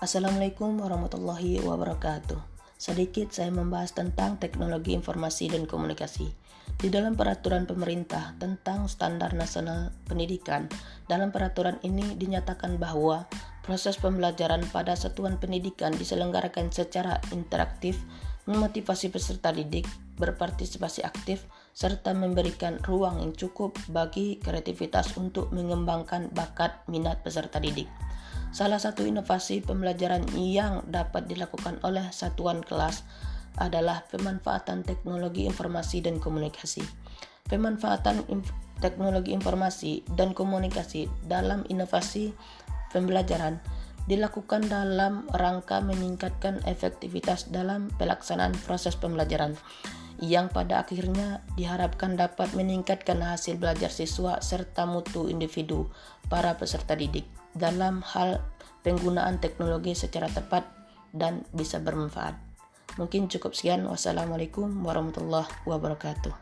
Assalamualaikum warahmatullahi wabarakatuh. Sedikit saya membahas tentang teknologi informasi dan komunikasi. Di dalam peraturan pemerintah tentang standar nasional pendidikan, dalam peraturan ini dinyatakan bahwa proses pembelajaran pada satuan pendidikan diselenggarakan secara interaktif, memotivasi peserta didik berpartisipasi aktif, serta memberikan ruang yang cukup bagi kreativitas untuk mengembangkan bakat minat peserta didik. Salah satu inovasi pembelajaran yang dapat dilakukan oleh satuan kelas adalah pemanfaatan teknologi informasi dan komunikasi. Pemanfaatan inf teknologi informasi dan komunikasi dalam inovasi pembelajaran dilakukan dalam rangka meningkatkan efektivitas dalam pelaksanaan proses pembelajaran yang pada akhirnya diharapkan dapat meningkatkan hasil belajar siswa serta mutu individu para peserta didik dalam hal penggunaan teknologi secara tepat dan bisa bermanfaat. Mungkin cukup sekian. Wassalamualaikum warahmatullahi wabarakatuh.